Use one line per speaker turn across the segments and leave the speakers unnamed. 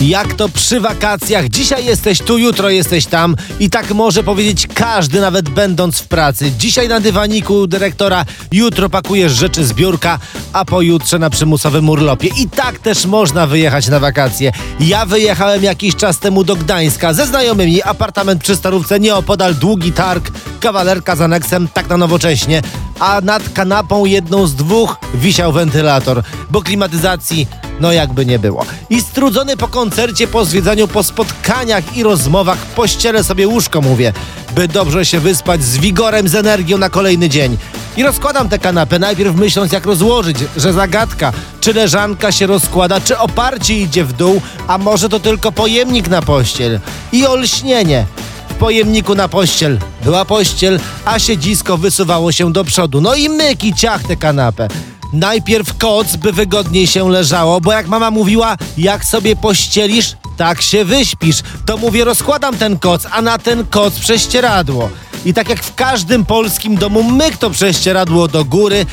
Jak to przy wakacjach, dzisiaj jesteś tu, jutro jesteś tam i tak może powiedzieć każdy, nawet będąc w pracy. Dzisiaj na dywaniku dyrektora, jutro pakujesz rzeczy z biurka, a pojutrze na przymusowym urlopie. I tak też można wyjechać na wakacje. Ja wyjechałem jakiś czas temu do Gdańska ze znajomymi, apartament przy Starówce, nieopodal długi targ, kawalerka z aneksem, tak na nowocześnie, a nad kanapą jedną z dwóch wisiał wentylator, bo klimatyzacji no jakby nie było. I strudzony po koncercie, po zwiedzaniu, po spotkaniach i rozmowach, pościelę sobie łóżko, mówię, by dobrze się wyspać z wigorem, z energią na kolejny dzień. I rozkładam tę kanapę, najpierw myśląc jak rozłożyć, że zagadka, czy leżanka się rozkłada, czy oparcie idzie w dół, a może to tylko pojemnik na pościel. I olśnienie. W pojemniku na pościel była pościel, a siedzisko wysuwało się do przodu. No i myk i ciach tę kanapę. Najpierw koc, by wygodniej się leżało, bo jak mama mówiła, jak sobie pościelisz, tak się wyśpisz. To mówię, rozkładam ten koc, a na ten koc prześcieradło. I tak jak w każdym polskim domu, myk to prześcieradło do góry,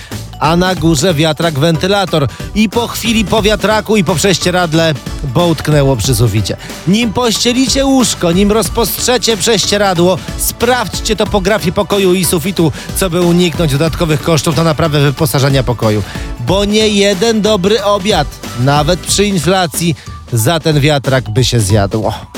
a na górze wiatrak wentylator. I po chwili po wiatraku i po prześcieradle bo utknęło przy suficie. Nim pościelicie łóżko, nim rozpostrzecie prześcieradło, sprawdźcie topografię pokoju i sufitu, co by uniknąć dodatkowych kosztów na naprawę wyposażenia pokoju. Bo nie jeden dobry obiad, nawet przy inflacji, za ten wiatrak by się zjadło.